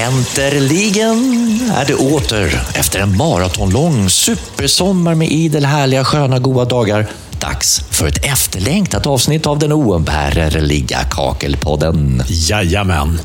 Äntligen är det åter, efter en maratonlång supersommar med idel härliga, sköna, goda dagar, dags för ett efterlängtat avsnitt av den oumbärliga Kakelpodden. Jajamän.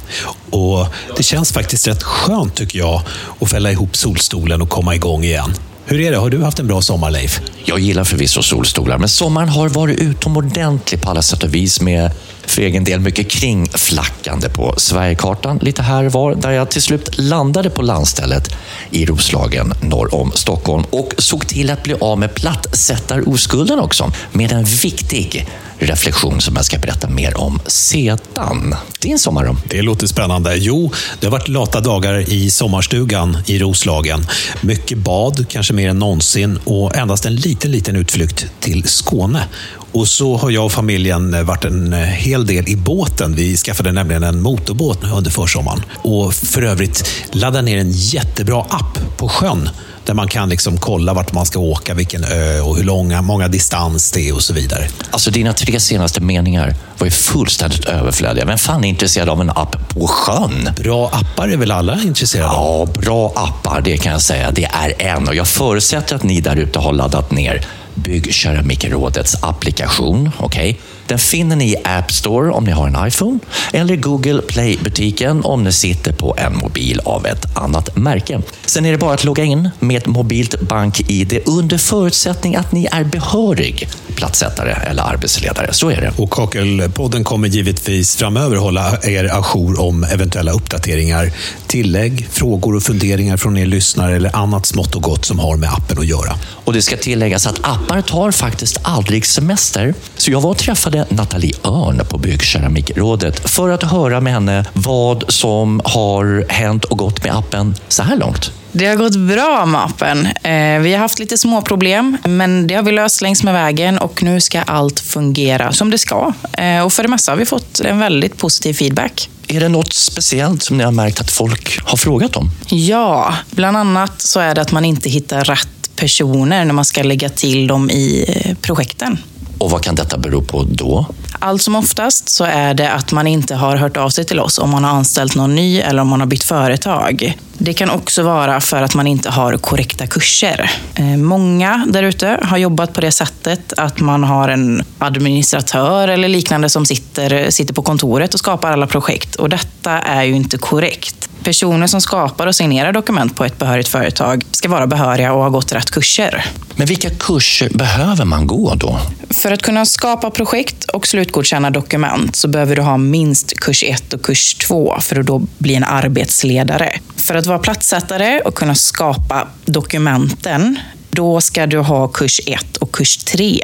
Och det känns faktiskt rätt skönt tycker jag att fälla ihop solstolen och komma igång igen. Hur är det? Har du haft en bra sommar, Leif? Jag gillar förvisso solstolar, men sommaren har varit utomordentlig på alla sätt och vis med för egen del mycket kringflackande på Sverigekartan lite här och var, där jag till slut landade på landstället i Roslagen norr om Stockholm och såg till att bli av med plattsättaroskulden också med en viktig reflektion som jag ska berätta mer om sedan. Din sommar då? Det låter spännande. Jo, det har varit lata dagar i sommarstugan i Roslagen. Mycket bad, kanske mer än någonsin, och endast en liten, liten utflykt till Skåne. Och så har jag och familjen varit en hel del i båten. Vi skaffade nämligen en motorbåt under försommaren. Och för övrigt ladda ner en jättebra app på sjön där man kan liksom kolla vart man ska åka, vilken ö och hur långa, många distans det är och så vidare. Alltså dina tre senaste meningar var ju fullständigt överflödiga. Vem fan är intresserad av en app på sjön? Bra appar är väl alla intresserade av? Ja, bra appar, det kan jag säga. Det är en och jag förutsätter att ni där ute har laddat ner Byggkeramikrådets applikation. Okay? Den finner ni i App Store om ni har en iPhone eller Google Play-butiken om ni sitter på en mobil av ett annat märke. Sen är det bara att logga in med ett mobilt bank-id under förutsättning att ni är behörig platssättare eller arbetsledare. Så är det. Och Kakelpodden kommer givetvis framöver hålla er ajour om eventuella uppdateringar, tillägg, frågor och funderingar från er lyssnare eller annat smått och gott som har med appen att göra. Och det ska tilläggas att appar tar faktiskt aldrig semester. Så jag var och träffade Nathalie Örn på Byggkeramikrådet för att höra med henne vad som har hänt och gått med appen så här långt. Det har gått bra med appen. Eh, vi har haft lite små problem, men det har vi löst längs med vägen och nu ska allt fungera som det ska. Eh, och för det mesta har vi fått en väldigt positiv feedback. Är det något speciellt som ni har märkt att folk har frågat om? Ja, bland annat så är det att man inte hittar rätt personer när man ska lägga till dem i eh, projekten. Och vad kan detta bero på då? Allt som oftast så är det att man inte har hört av sig till oss om man har anställt någon ny eller om man har bytt företag. Det kan också vara för att man inte har korrekta kurser. Eh, många där ute har jobbat på det sättet att man har en administratör eller liknande som sitter, sitter på kontoret och skapar alla projekt. Och detta är ju inte korrekt. Personer som skapar och signerar dokument på ett behörigt företag ska vara behöriga och ha gått rätt kurser. Men vilka kurser behöver man gå då? För att kunna skapa projekt och slutgodkänna dokument så behöver du ha minst kurs 1 och kurs 2 för att då bli en arbetsledare. För att vara platssättare och kunna skapa dokumenten, då ska du ha kurs 1 och kurs 3.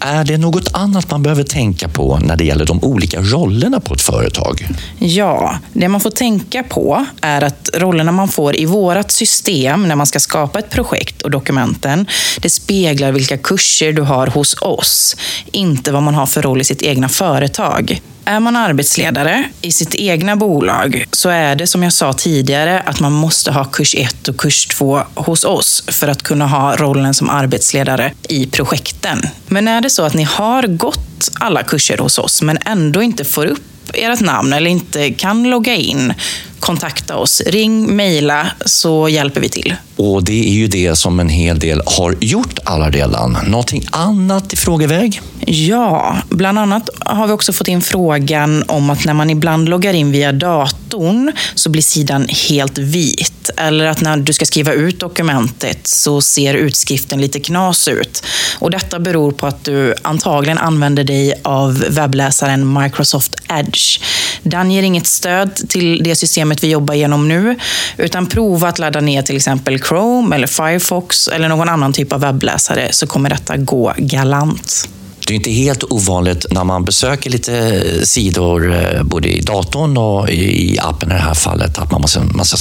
Är det något annat man behöver tänka på när det gäller de olika rollerna på ett företag? Ja, det man får tänka på är att rollerna man får i vårt system när man ska skapa ett projekt och dokumenten, det speglar vilka kurser du har hos oss, inte vad man har för roll i sitt egna företag. Är man arbetsledare i sitt egna bolag så är det som jag sa tidigare att man måste ha kurs 1 och kurs 2 hos oss för att kunna ha rollen som arbetsledare i projekten. Men är det så att ni har gått alla kurser hos oss men ändå inte får upp ert namn eller inte kan logga in, kontakta oss. Ring, mejla så hjälper vi till. Och det är ju det som en hel del har gjort alla redan. Någonting annat i frågeväg? Ja, bland annat har vi också fått in frågan om att när man ibland loggar in via datorn så blir sidan helt vit. Eller att när du ska skriva ut dokumentet så ser utskriften lite knas ut. Och detta beror på att du antagligen använder dig av webbläsaren Microsoft Edge. Den ger inget stöd till det systemet vi jobbar genom nu, utan prova att ladda ner till exempel Chrome eller Firefox eller någon annan typ av webbläsare så kommer detta gå galant. Det är inte helt ovanligt när man besöker lite eh, sidor, eh, både i datorn och i appen i det här fallet, att man måste, måste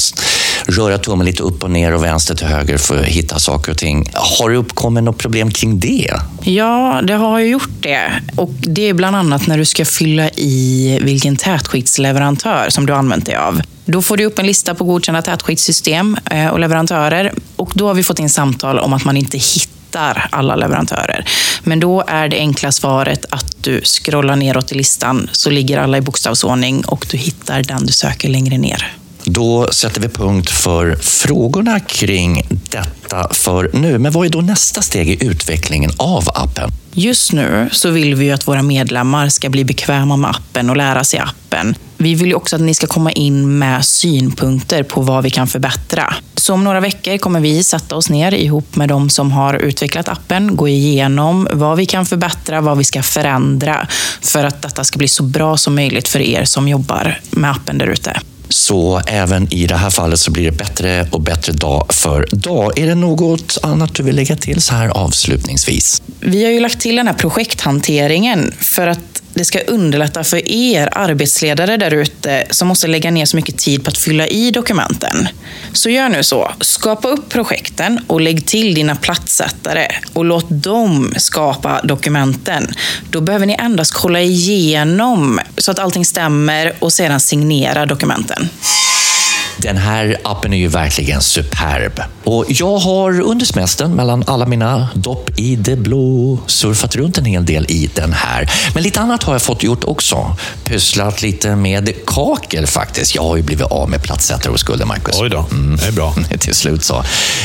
röra tummen lite upp och ner och vänster till höger för att hitta saker och ting. Har det uppkommit något problem kring det? Ja, det har ju gjort det. Och det är bland annat när du ska fylla i vilken tätskiktsleverantör som du använt dig av. Då får du upp en lista på godkända tätskiktssystem eh, och leverantörer. Och då har vi fått in samtal om att man inte hittar alla leverantörer. Men då är det enkla svaret att du scrollar neråt i listan så ligger alla i bokstavsordning och du hittar den du söker längre ner. Då sätter vi punkt för frågorna kring detta för nu. Men vad är då nästa steg i utvecklingen av appen? Just nu så vill vi ju att våra medlemmar ska bli bekväma med appen och lära sig appen. Vi vill ju också att ni ska komma in med synpunkter på vad vi kan förbättra. Så om några veckor kommer vi sätta oss ner ihop med de som har utvecklat appen, gå igenom vad vi kan förbättra, vad vi ska förändra för att detta ska bli så bra som möjligt för er som jobbar med appen där ute. Så även i det här fallet så blir det bättre och bättre dag för dag. Är det något annat du vill lägga till så här avslutningsvis? Vi har ju lagt till den här projekthanteringen för att det ska underlätta för er arbetsledare där ute som måste lägga ner så mycket tid på att fylla i dokumenten. Så gör nu så. Skapa upp projekten och lägg till dina platssättare och låt dem skapa dokumenten. Då behöver ni endast kolla igenom så att allting stämmer och sedan signera dokumenten. Den här appen är ju verkligen superb. Och jag har under semestern, mellan alla mina dopp i det blå, surfat runt en hel del i den här. Men lite annat har jag fått gjort också. Pysslat lite med kakel faktiskt. Jag har ju blivit av med plattsättare och skulder, Marcus. Oj då, mm. det är bra. Till slut så.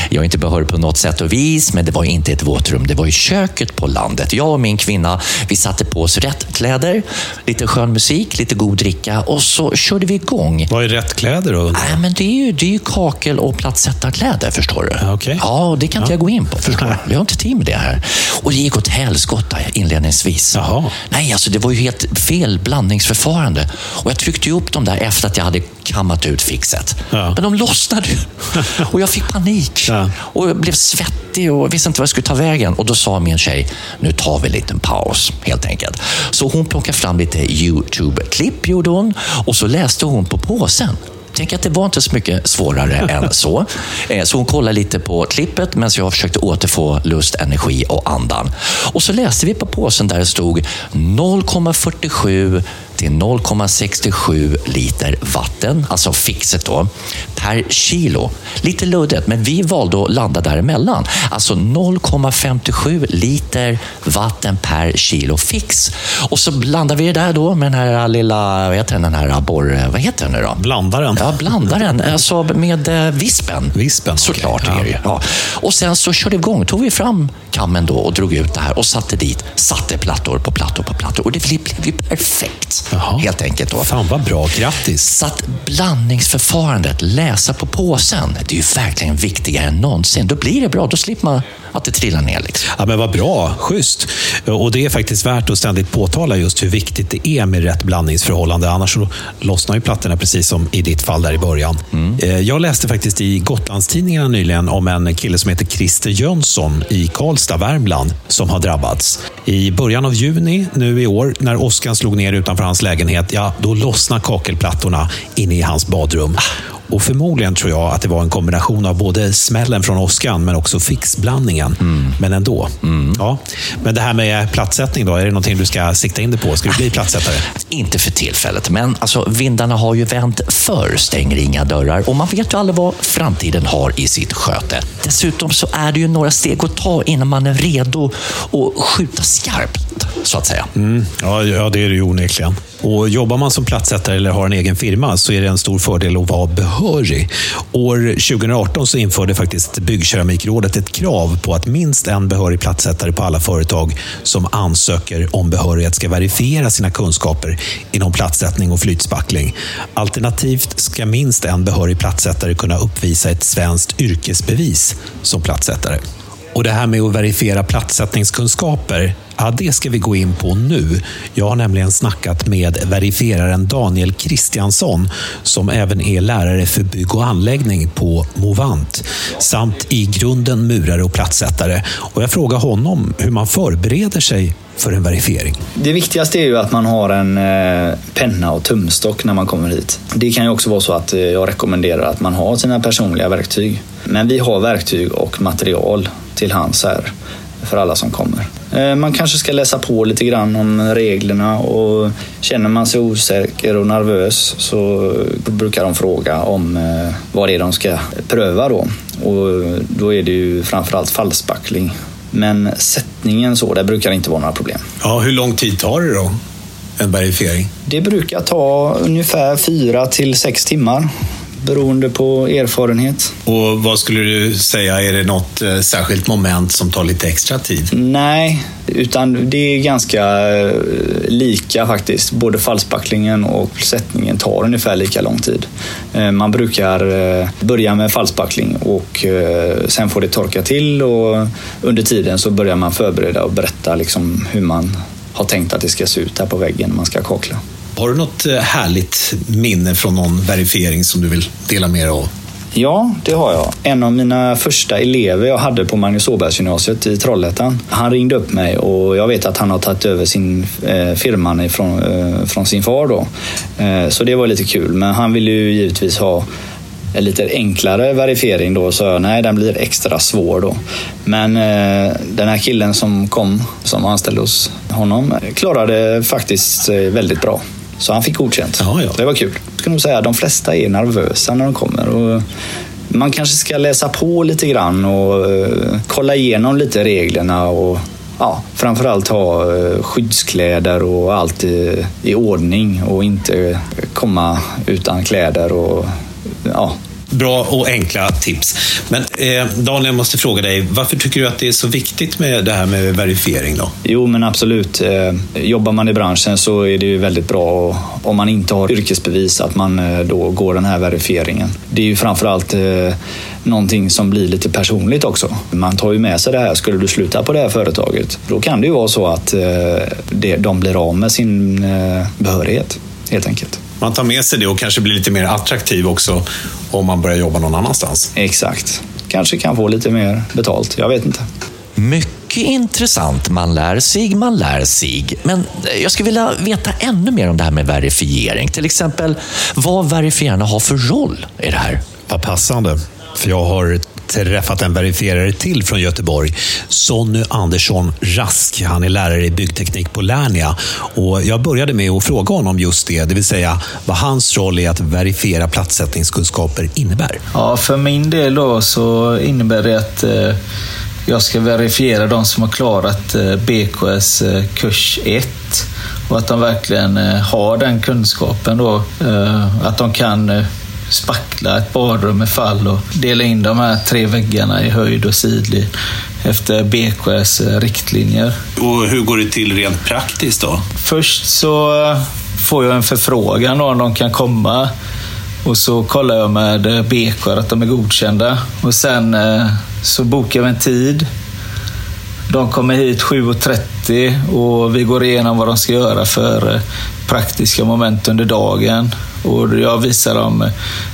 Jag är inte behörig på något sätt och vis, men det var inte ett våtrum. Det var i köket på landet. Jag och min kvinna, vi satte på oss rätt kläder, lite skön musik, lite god dricka och så körde vi igång. Vad är rätt kläder då? Nej, men det är ju, det är ju kakel och plattsättarkläder, förstår. Okay. Ja, det kan inte ja. jag gå in på, förstår. Vi har inte tid med det här. Och det gick åt helskotta inledningsvis. Jaha. Nej, alltså det var ju helt fel blandningsförfarande. Och jag tryckte ju upp dem där efter att jag hade kammat ut fixet. Ja. Men de lossnade Och jag fick panik. Ja. Och jag blev svettig och visste inte vad jag skulle ta vägen. Och då sa min tjej, nu tar vi en liten paus, helt enkelt. Så hon plockade fram lite YouTube-klipp, gjorde hon. Och så läste hon på påsen. Tänk att det var inte så mycket svårare än så. Eh, så hon kollade lite på klippet medan jag försökte återfå lust, energi och andan. Och så läste vi på påsen där det stod 0,47 till 0,67 liter vatten, alltså fixet då, per kilo. Lite luddigt, men vi valde att landa däremellan. Alltså 0,57 liter vatten per kilo fix. Och så blandar vi det där då med den här lilla, vad heter den, här borr... Vad heter den nu då? Blandaren. Ja, blandaren. Alltså med eh, vispen. Vispen, Såklart okay. är det ja. Och sen så körde vi igång, tog vi fram kammen då och drog ut det här och satte dit, satte plattor på plattor på plattor och det blev ju perfekt. Jaha. Helt enkelt. Då. Fan vad bra, grattis! Så att blandningsförfarandet, läsa på påsen, det är ju verkligen viktigare än någonsin. Då blir det bra, då slipper man att det trillar ner. Liksom. Ja, men vad bra, schysst. Och det är faktiskt värt att ständigt påtala just hur viktigt det är med rätt blandningsförhållande. Annars så lossnar ju plattorna precis som i ditt fall där i början. Mm. Eh, jag läste faktiskt i Gotlandstidningarna nyligen om en kille som heter Christer Jönsson i Karlstad, Värmland, som har drabbats. I början av juni nu i år, när åskan slog ner utanför hans lägenhet, ja, då lossnade kakelplattorna inne i hans badrum. Och förmodligen tror jag att det var en kombination av både smällen från åskan men också fixblandningen. Mm. Men ändå. Mm. Ja. Men det här med platssättning då, är det någonting du ska sikta in dig på? Ska du bli platssättare? Inte för tillfället, men alltså, vindarna har ju vänt förr, stänger inga dörrar och man vet ju aldrig vad framtiden har i sitt sköte. Dessutom så är det ju några steg att ta innan man är redo att skjuta skarpt, så att säga. Mm. Ja, ja, det är det ju onekligen. Och jobbar man som plattsättare eller har en egen firma så är det en stor fördel att vara behörig. År 2018 så införde faktiskt Byggkeramikrådet ett krav på att minst en behörig plattsättare på alla företag som ansöker om behörighet ska verifiera sina kunskaper inom plattsättning och flytspackling. Alternativt ska minst en behörig plattsättare kunna uppvisa ett svenskt yrkesbevis som plattsättare. Och det här med att verifiera plattsättningskunskaper ja, det ska vi gå in på nu. Jag har nämligen snackat med verifieraren Daniel Kristiansson, som även är lärare för bygg och anläggning på Movant, samt i grunden murare och plattsättare. Och jag frågar honom hur man förbereder sig för en verifiering. Det viktigaste är ju att man har en eh, penna och tumstock när man kommer hit. Det kan ju också vara så att eh, jag rekommenderar att man har sina personliga verktyg. Men vi har verktyg och material till hands här för alla som kommer. Eh, man kanske ska läsa på lite grann om reglerna och känner man sig osäker och nervös så brukar de fråga om eh, vad det är de ska pröva då. Och då är det ju framförallt falspackling. Men sättningen så, det brukar inte vara några problem. Ja, hur lång tid tar det då? En verifiering? Det brukar ta ungefär fyra till sex timmar beroende på erfarenhet. Och vad skulle du säga, är det något eh, särskilt moment som tar lite extra tid? Nej, utan det är ganska eh, lika faktiskt. Både falsbacklingen och sättningen tar ungefär lika lång tid. Eh, man brukar börja med falsbackling och sen får det torka till och under tiden så börjar man förbereda och berätta liksom hur man har tänkt att det ska se ut här på väggen när man ska kakla. Har du något eh, härligt minne från någon verifiering som du vill dela med dig av? Ja, det har jag. En av mina första elever jag hade på Magnus Åbergsgymnasiet i Trollhättan. Han ringde upp mig och jag vet att han har tagit över sin eh, firman ifrån, eh, från sin far. Då. Eh, så det var lite kul. Men han ville ju givetvis ha en lite enklare verifiering då, så jag nej, den blir extra svår då. Men eh, den här killen som kom, som anställde hos honom, klarade faktiskt eh, väldigt bra. Så han fick godkänt. Ja, ja. Det var kul. Jag nog säga de flesta är nervösa när de kommer. Och man kanske ska läsa på lite grann och uh, kolla igenom lite reglerna och ja, framförallt ha uh, skyddskläder och allt i, i ordning och inte komma utan kläder och ja, Bra och enkla tips. Men eh, Daniel, jag måste fråga dig, varför tycker du att det är så viktigt med det här med verifiering? Då? Jo, men absolut. Eh, jobbar man i branschen så är det ju väldigt bra om man inte har yrkesbevis att man eh, då går den här verifieringen. Det är ju framförallt eh, någonting som blir lite personligt också. Man tar ju med sig det här. Skulle du sluta på det här företaget, då kan det ju vara så att eh, de blir av med sin eh, behörighet helt enkelt man tar med sig det och kanske blir lite mer attraktiv också om man börjar jobba någon annanstans. Exakt. Kanske kan få lite mer betalt. Jag vet inte. Mycket intressant. Man lär sig, man lär sig. Men jag skulle vilja veta ännu mer om det här med verifiering. Till exempel vad verifierarna har för roll i det här. Vad passande. För jag har träffat en verifierare till från Göteborg. Sonny Andersson Rask. Han är lärare i byggteknik på Lernia. Och jag började med att fråga honom just det, det vill säga vad hans roll är att verifiera platssättningskunskaper innebär. Ja, för min del då så innebär det att eh, jag ska verifiera de som har klarat eh, BKS eh, kurs 1 och att de verkligen har den kunskapen då. Att de kan spackla ett badrum med fall och dela in de här tre väggarna i höjd och sidled efter BKS riktlinjer. Och hur går det till rent praktiskt då? Först så får jag en förfrågan om de kan komma och så kollar jag med BK att de är godkända och sen eh, så bokar vi en tid. De kommer hit 7.30 och vi går igenom vad de ska göra för eh, praktiska moment under dagen. Och jag visar dem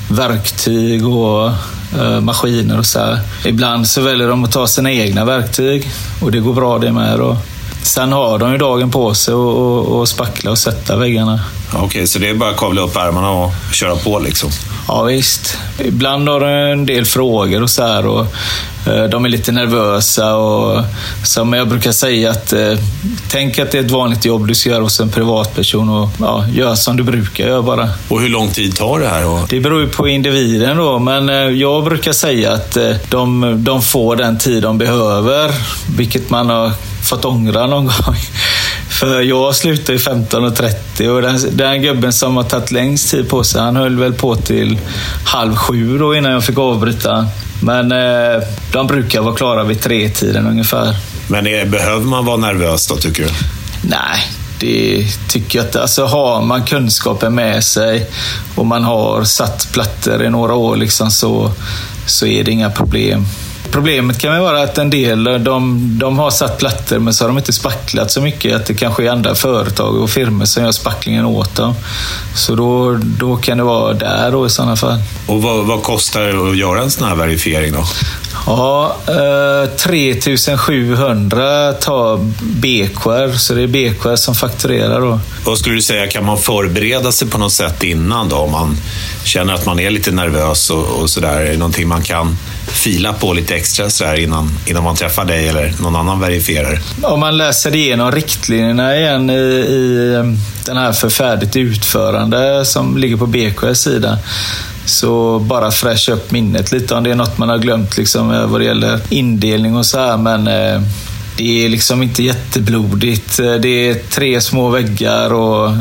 verktyg och eh, maskiner och så här. Ibland så väljer de att ta sina egna verktyg och det går bra det med. Då. sen har de ju dagen på sig att spackla och sätta väggarna. Okej, okay, så det är bara att kavla upp ärmarna och köra på liksom? Ja, visst. Ibland har de en del frågor och så här. Och, eh, de är lite nervösa och som jag brukar säga att eh, tänk att det är ett vanligt jobb du ska göra hos en privatperson och ja, gör som du brukar göra bara. Och hur lång tid tar det här? Då? Det beror ju på individen då, men eh, jag brukar säga att de, de får den tid de behöver, vilket man har fått ångra någon gång. För jag slutade ju 15.30 och den, den gubben som har tagit längst tid på sig, han höll väl på till halv sju då innan jag fick avbryta. Men eh, de brukar vara klara vid tre tiden ungefär. Men är, behöver man vara nervös då, tycker du? Nej, det tycker jag inte. Alltså har man kunskapen med sig och man har satt plattor i några år liksom så, så är det inga problem. Problemet kan väl vara att en del de, de har satt plattor men så har de inte spacklat så mycket. Att det kanske är andra företag och firmor som gör spacklingen åt dem. Så då, då kan det vara där då i sådana fall. Och vad, vad kostar det att göra en sån här verifiering då? Ja, eh, 3700 tar BKR, så det är BKR som fakturerar då. Vad skulle du säga, kan man förbereda sig på något sätt innan då? Om man känner att man är lite nervös och, och sådär. Är det någonting man kan fila på lite extra sådär innan, innan man träffar dig eller någon annan verifierare? Om man läser igenom riktlinjerna igen i, i ehm, den här för färdigt utförande som ligger på BKS sida så bara fräscha upp minnet lite om det är något man har glömt liksom, eh, vad det gäller indelning och så här. Men eh, det är liksom inte jätteblodigt. Det är tre små väggar och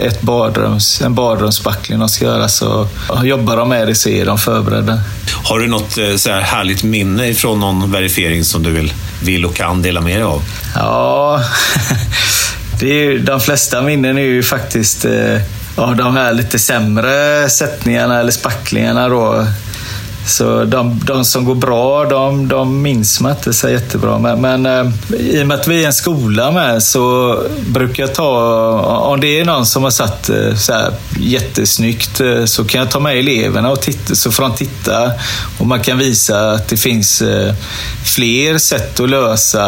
ett badrums, en badrumsbackling de ska göra. Så jobbar de med det så är de förberedda. Har du något så här härligt minne från någon verifiering som du vill, vill och kan dela med dig av? Ja, det är ju, de flesta minnen är ju faktiskt ja, de här lite sämre sättningarna eller spacklingarna då. Så de, de som går bra, de, de minns man inte så jättebra. Men, men eh, i och med att vi är en skola med så brukar jag ta, om det är någon som har satt eh, så här jättesnyggt eh, så kan jag ta med eleverna och titta, så får de titta. Och man kan visa att det finns eh, fler sätt att lösa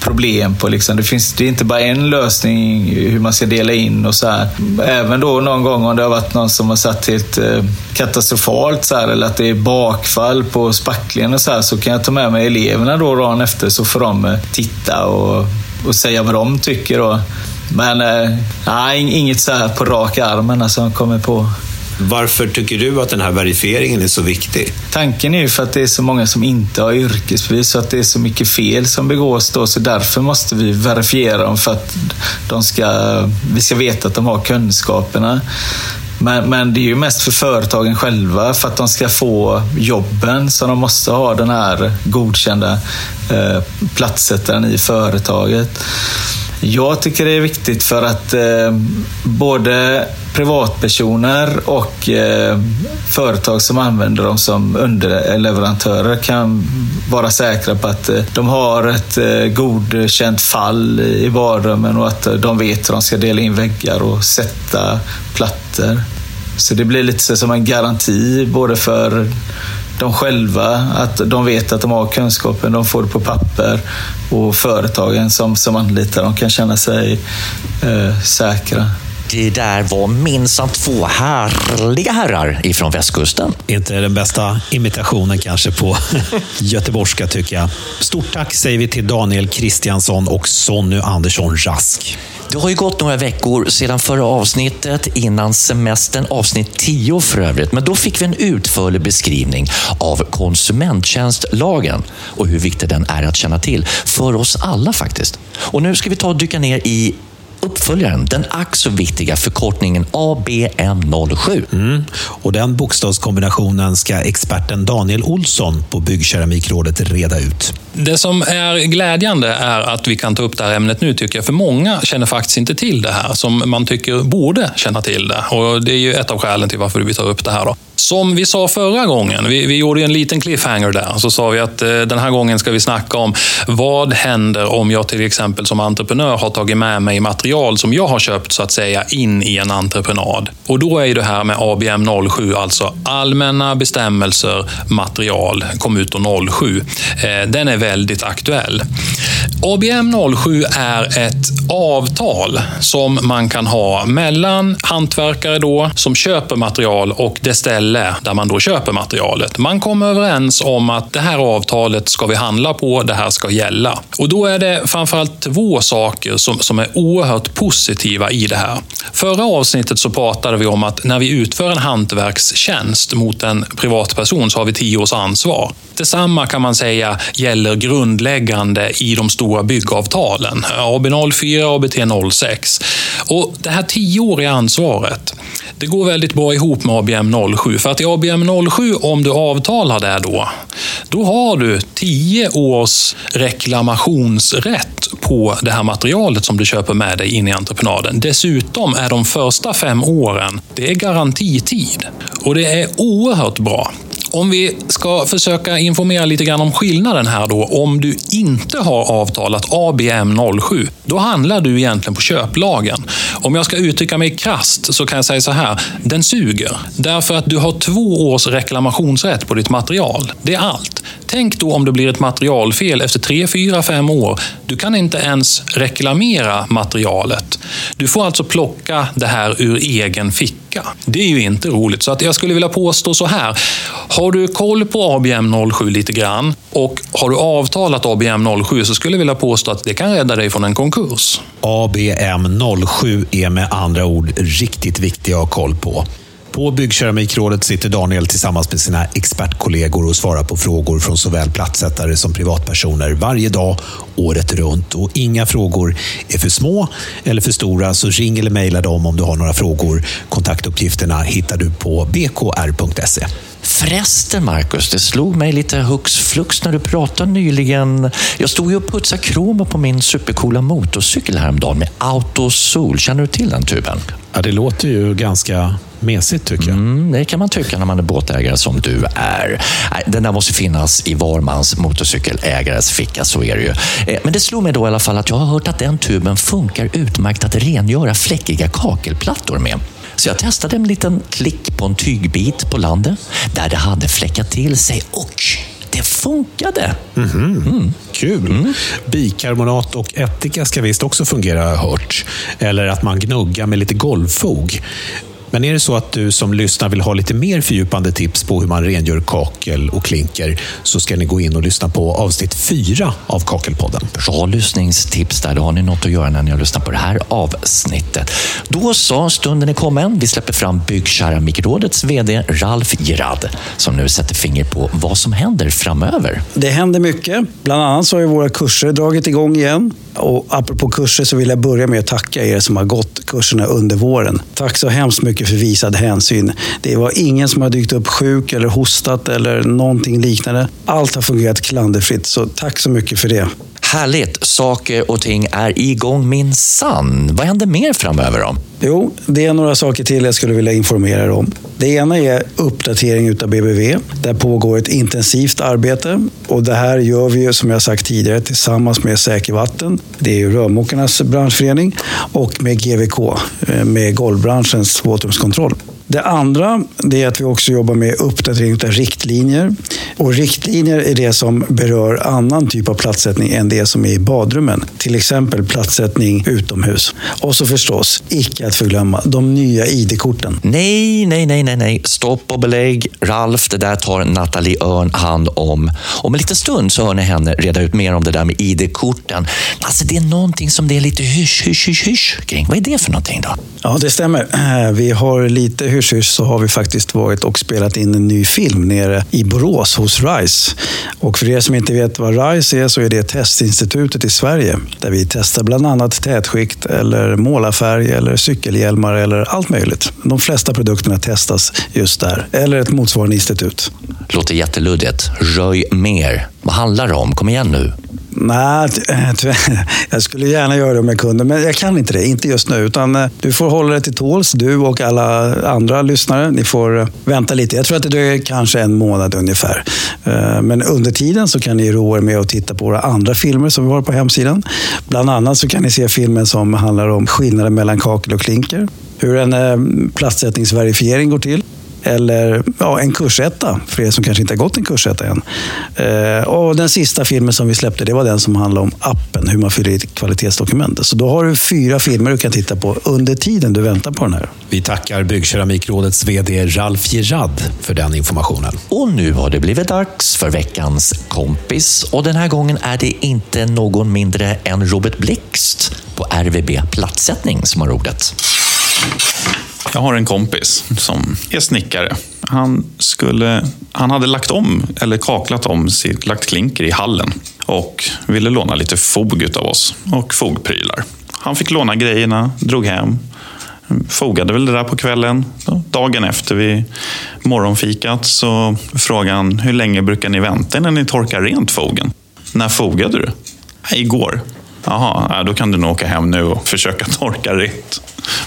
problem på. Liksom. Det, finns, det är inte bara en lösning hur man ska dela in och så här. Även då någon gång om det har varit någon som har satt helt eh, katastrofalt så här, eller att det är bakfall på spacklingen och så här, så kan jag ta med mig eleverna då dagen efter så får de eh, titta och, och säga vad de tycker. Då. Men eh, nej, inget så här på rak armen alltså, kommer på. Varför tycker du att den här verifieringen är så viktig? Tanken är ju för att det är så många som inte har yrkesbevis och att det är så mycket fel som begås då, så därför måste vi verifiera dem för att de ska, vi ska veta att de har kunskaperna. Men, men, det är ju mest för företagen själva för att de ska få jobben så de måste ha den här godkända eh, platssättaren i företaget. Jag tycker det är viktigt för att eh, både privatpersoner och eh, företag som använder dem som underleverantörer kan vara säkra på att eh, de har ett eh, godkänt fall i varummen och att eh, de vet hur de ska dela in väggar och sätta plattor. Så det blir lite som en garanti både för de själva, att de vet att de har kunskapen, de får det på papper och företagen som, som anlitar dem kan känna sig eh, säkra. Det där var minsann två härliga herrar ifrån västkusten. Inte den bästa imitationen kanske på göteborgska tycker jag. Stort tack säger vi till Daniel Kristiansson och Sonny Andersson Rask. Det har ju gått några veckor sedan förra avsnittet, innan semestern, avsnitt 10 för övrigt. Men då fick vi en utförlig beskrivning av konsumenttjänstlagen och hur viktig den är att känna till, för oss alla faktiskt. Och nu ska vi ta och dyka ner i uppföljaren, den ack så viktiga förkortningen ABM07. Mm. Och den bokstavskombinationen ska experten Daniel Olsson på Byggkeramikrådet reda ut. Det som är glädjande är att vi kan ta upp det här ämnet nu, tycker jag. För många känner faktiskt inte till det här, som man tycker borde känna till det. Och Det är ju ett av skälen till varför vi tar upp det här. Då. Som vi sa förra gången, vi, vi gjorde en liten cliffhanger där, så sa vi att eh, den här gången ska vi snacka om vad händer om jag till exempel som entreprenör har tagit med mig material som jag har köpt så att säga in i en entreprenad. Och då är det här med ABM 07, alltså allmänna bestämmelser material, kom ut 07. Eh, den är väldigt aktuell. ABM 07 är ett avtal som man kan ha mellan hantverkare då, som köper material och det ställe där man då köper materialet. Man kommer överens om att det här avtalet ska vi handla på, det här ska gälla. Och då är det framförallt två saker som, som är oerhört positiva i det här. Förra avsnittet så pratade vi om att när vi utför en hantverkstjänst mot en privatperson så har vi tio års ansvar. Detsamma kan man säga gäller grundläggande i de stora byggavtalen. AB04 och ABT06. Och det här tioåriga ansvaret, det går väldigt bra ihop med ABM 07. För att i ABM 07, om du avtalar det då, då har du tio års reklamationsrätt på det här materialet som du köper med dig in i entreprenaden. Dessutom är de första fem åren, det är garantitid. Och det är oerhört bra. Om vi ska försöka informera lite grann om skillnaden här då. Om du inte har avtalat ABM 07, då handlar du egentligen på köplagen. Om jag ska uttrycka mig krast så kan jag säga så här. Den suger. Därför att du har två års reklamationsrätt på ditt material. Det är allt. Tänk då om det blir ett materialfel efter tre, fyra, fem år. Du kan inte ens reklamera materialet. Du får alltså plocka det här ur egen ficka. Det är ju inte roligt. Så att jag skulle vilja påstå så här. Har du koll på ABM 07 lite grann och har du avtalat ABM 07 så skulle jag vilja påstå att det kan rädda dig från en konkurs. ABM 07 är med andra ord riktigt viktig att ha koll på. På Byggkeramikrådet sitter Daniel tillsammans med sina expertkollegor och svarar på frågor från såväl plattsättare som privatpersoner varje dag, året runt. Och inga frågor är för små eller för stora, så ring eller mejla dem om du har några frågor. Kontaktuppgifterna hittar du på bkr.se. Förresten, Marcus, det slog mig lite hux flux när du pratade nyligen. Jag stod ju och putsade kromo på min supercoola motorcykel häromdagen med Autosol. Känner du till den tuben? Ja, det låter ju ganska mesigt tycker jag. Mm, det kan man tycka när man är båtägare som du är. Den där måste finnas i var mans motorcykelägares ficka, så är det ju. Eh, men det slog mig då i alla fall att jag har hört att den tuben funkar utmärkt att rengöra fläckiga kakelplattor med. Så jag testade en liten klick på en tygbit på landet där det hade fläckat till sig och det funkade. Kul! Bikarbonat och ättika ska visst också fungera har jag hört. Eller att man gnuggar med lite golvfog. Men är det så att du som lyssnar vill ha lite mer fördjupande tips på hur man rengör kakel och klinker så ska ni gå in och lyssna på avsnitt fyra av Kakelpodden. Bra lyssningstips där. Då har ni något att göra när ni har lyssnat på det här avsnittet. Då så, stunden är kommen. Vi släpper fram Byggkeramikrådets VD Ralf Girard som nu sätter finger på vad som händer framöver. Det händer mycket. Bland annat så har ju våra kurser dragit igång igen. Och apropå kurser så vill jag börja med att tacka er som har gått kurserna under våren. Tack så hemskt mycket för visad hänsyn. Det var ingen som har dykt upp sjuk eller hostat eller någonting liknande. Allt har fungerat klanderfritt, så tack så mycket för det. Härligt! Saker och ting är igång min sann. Vad händer mer framöver då? Jo, det är några saker till jag skulle vilja informera er om. Det ena är uppdatering utav BBV. Där pågår ett intensivt arbete och det här gör vi ju, som jag sagt tidigare tillsammans med Säker Vatten. Det är ju rörmokarnas branschförening och med GVK, eh, med golvbranschens våtrumskontroll. Det andra det är att vi också jobbar med uppdatering av riktlinjer. Och riktlinjer är det som berör annan typ av platssättning än det som är i badrummen. Till exempel platssättning utomhus. Och så förstås, icke att förglömma, de nya ID-korten. Nej, nej, nej, nej, nej. Stopp och belägg. Ralf, det där tar Nathalie Örn hand om. Om en liten stund så hör ni henne reda ut mer om det där med ID-korten. Alltså, det är någonting som det är lite hysch, hysch, hysch, hysch kring. Vad är det för någonting då? Ja, det stämmer. Eh, Vi har lite hysch så har vi faktiskt varit och spelat in en ny film nere i Borås hos RISE. Och för er som inte vet vad RISE är så är det testinstitutet i Sverige där vi testar bland annat tätskikt eller målarfärg eller cykelhjälmar eller allt möjligt. De flesta produkterna testas just där, eller ett motsvarande institut. Låter jätteluddigt. Röj mer. Vad handlar det om? Kom igen nu. Nej, eh, jag skulle gärna göra det om jag kunde, men jag kan inte det. Inte just nu. Utan eh, du får hålla dig till tåls, du och alla andra lyssnare. Ni får eh, vänta lite. Jag tror att det dröjer kanske en månad ungefär. Men under tiden så kan ni roa er med att titta på våra andra filmer som vi har på hemsidan. Bland annat så kan ni se filmen som handlar om skillnaden mellan kakel och klinker. Hur en eh, plastsättningsverifiering går till. Eller ja, en kursetta, för er som kanske inte har gått en kursetta än. Eh, och den sista filmen som vi släppte, det var den som handlar om appen, hur man fyller i ett kvalitetsdokument. Så då har du fyra filmer du kan titta på under tiden du väntar på den här. Vi tackar Byggkeramikrådets VD Ralf Gerard för den informationen. Och nu har det blivit dags för veckans kompis. Och den här gången är det inte någon mindre än Robert Blixt på RVB Plattsättning som har ordet. Jag har en kompis som är snickare. Han, skulle, han hade lagt om, eller kaklat om, sitt- lagt klinker i hallen och ville låna lite fog utav oss och fogprylar. Han fick låna grejerna, drog hem, fogade väl det där på kvällen. Dagen efter vid morgonfikat så frågade han hur länge brukar ni vänta innan ni torkar rent fogen? När fogade du? Igår. Jaha, ja, då kan du nog åka hem nu och försöka torka rent.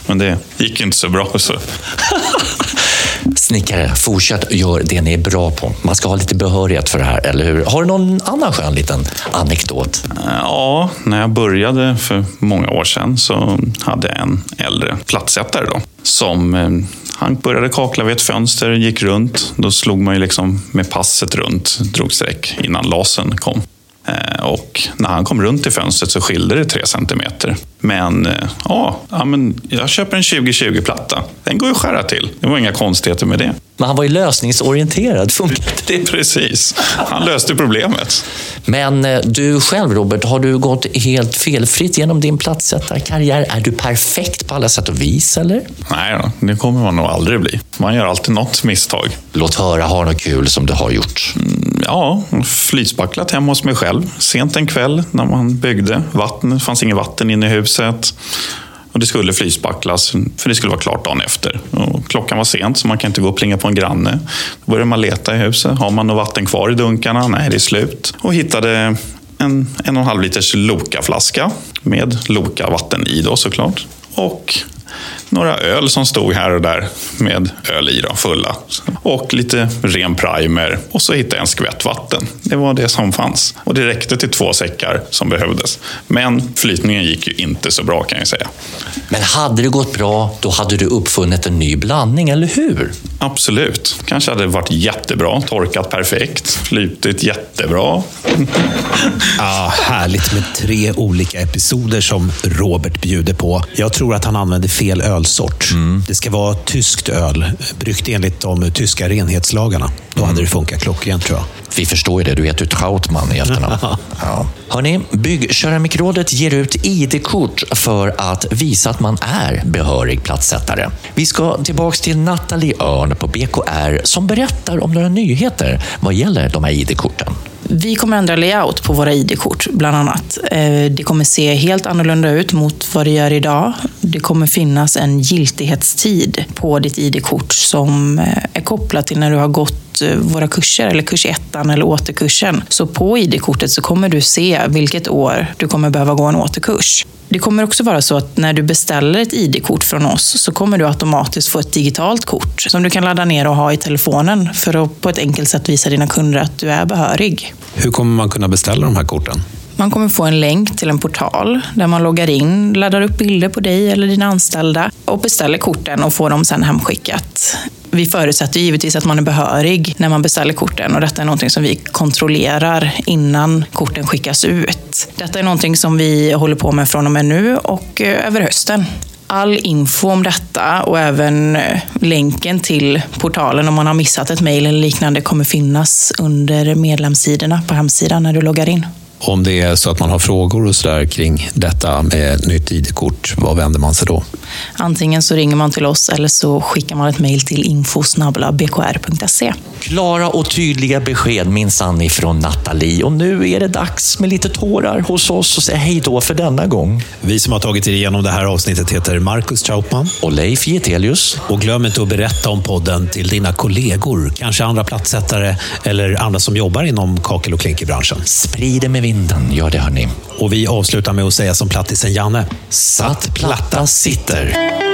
Men det gick inte så bra. Så. Snickare, fortsätt gör det ni är bra på. Man ska ha lite behörighet för det här, eller hur? Har du någon annan skön liten anekdot? Ja, när jag började för många år sedan så hade jag en äldre plattsättare då, som eh, han började kakla vid ett fönster, gick runt. Då slog man ju liksom med passet runt, drog streck innan lasern kom. Eh, och när han kom runt i fönstret så skilde det tre centimeter. Men, eh, ja, ja, men jag köper en 2020-platta. Den går ju att skära till. Det var inga konstigheter med det. Men han var ju lösningsorienterad, funkade det? Precis. Han löste problemet. Men eh, du själv Robert, har du gått helt felfritt genom din platssättarkarriär? Är du perfekt på alla sätt och vis, eller? Nej, då, det kommer man nog aldrig bli. Man gör alltid något misstag. Låt höra, har något kul som du har gjort? Ja, flytspacklat hemma hos mig själv. Sent en kväll när man byggde. Vatten, det fanns inget vatten inne i huset. Och det skulle flyspacklas, för det skulle vara klart dagen efter. Och klockan var sent, så man kan inte gå och plinga på en granne. Då började man leta i huset. Har man något vatten kvar i dunkarna? Nej, det är slut. Och hittade en en och en halv liters Loka-flaska med Loka-vatten i då såklart. Och några öl som stod här och där med öl i då, fulla. Och lite ren primer och så hittade jag en skvätt vatten. Det var det som fanns. Och det räckte till två säckar som behövdes. Men flytningen gick ju inte så bra kan jag säga. Men hade det gått bra, då hade du uppfunnit en ny blandning, eller hur? Absolut. Kanske hade det varit jättebra, torkat perfekt, flutit jättebra. Ah, härligt med tre olika episoder som Robert bjuder på. Jag tror att han använder fel ölsort. Det ska vara tyskt öl, bryggt enligt de tyska renhetslagarna. Då hade det funkat klockrent tror jag. Vi förstår ju det, du heter ju Trautman i efternamn. ja. Hörni, Byggkeramikrådet ger ut ID-kort för att visa att man är behörig platssättare. Vi ska tillbaks till Nathalie Örn på BKR som berättar om några nyheter vad gäller de här ID-korten. Vi kommer ändra layout på våra ID-kort, bland annat. Eh, det kommer se helt annorlunda ut mot vad det gör idag. Det kommer finnas en giltighetstid på ditt ID-kort som eh, är kopplat till när du har gått eh, våra kurser, eller kurs ettan eller återkursen. Så på ID-kortet så kommer du se vilket år du kommer behöva gå en återkurs. Det kommer också vara så att när du beställer ett ID-kort från oss så kommer du automatiskt få ett digitalt kort som du kan ladda ner och ha i telefonen för att på ett enkelt sätt visa dina kunder att du är behörig. Hur kommer man kunna beställa de här korten? Man kommer få en länk till en portal där man loggar in, laddar upp bilder på dig eller dina anställda och beställer korten och får dem sen hemskickat. Vi förutsätter givetvis att man är behörig när man beställer korten och detta är någonting som vi kontrollerar innan korten skickas ut. Detta är någonting som vi håller på med från och med nu och eh, över hösten. All info om detta och även eh, länken till portalen om man har missat ett mejl eller liknande kommer finnas under medlemssidorna på hemsidan när du loggar in. Om det är så att man har frågor och så där kring detta med nytt ID-kort, vad vänder man sig då? Antingen så ringer man till oss eller så skickar man ett mejl till info.bkr.se. Klara och tydliga besked minsann ifrån Nathalie. Och nu är det dags med lite tårar hos oss och säga hej då för denna gång. Vi som har tagit er igenom det här avsnittet heter Marcus Trautman. Och Leif Getelius. Och glöm inte att berätta om podden till dina kollegor, kanske andra platssättare eller andra som jobbar inom kakel och klinkerbranschen. Sprid det med vinden, gör det hörni. Och vi avslutar med att säga som plattisen Janne. Satt platta sitter.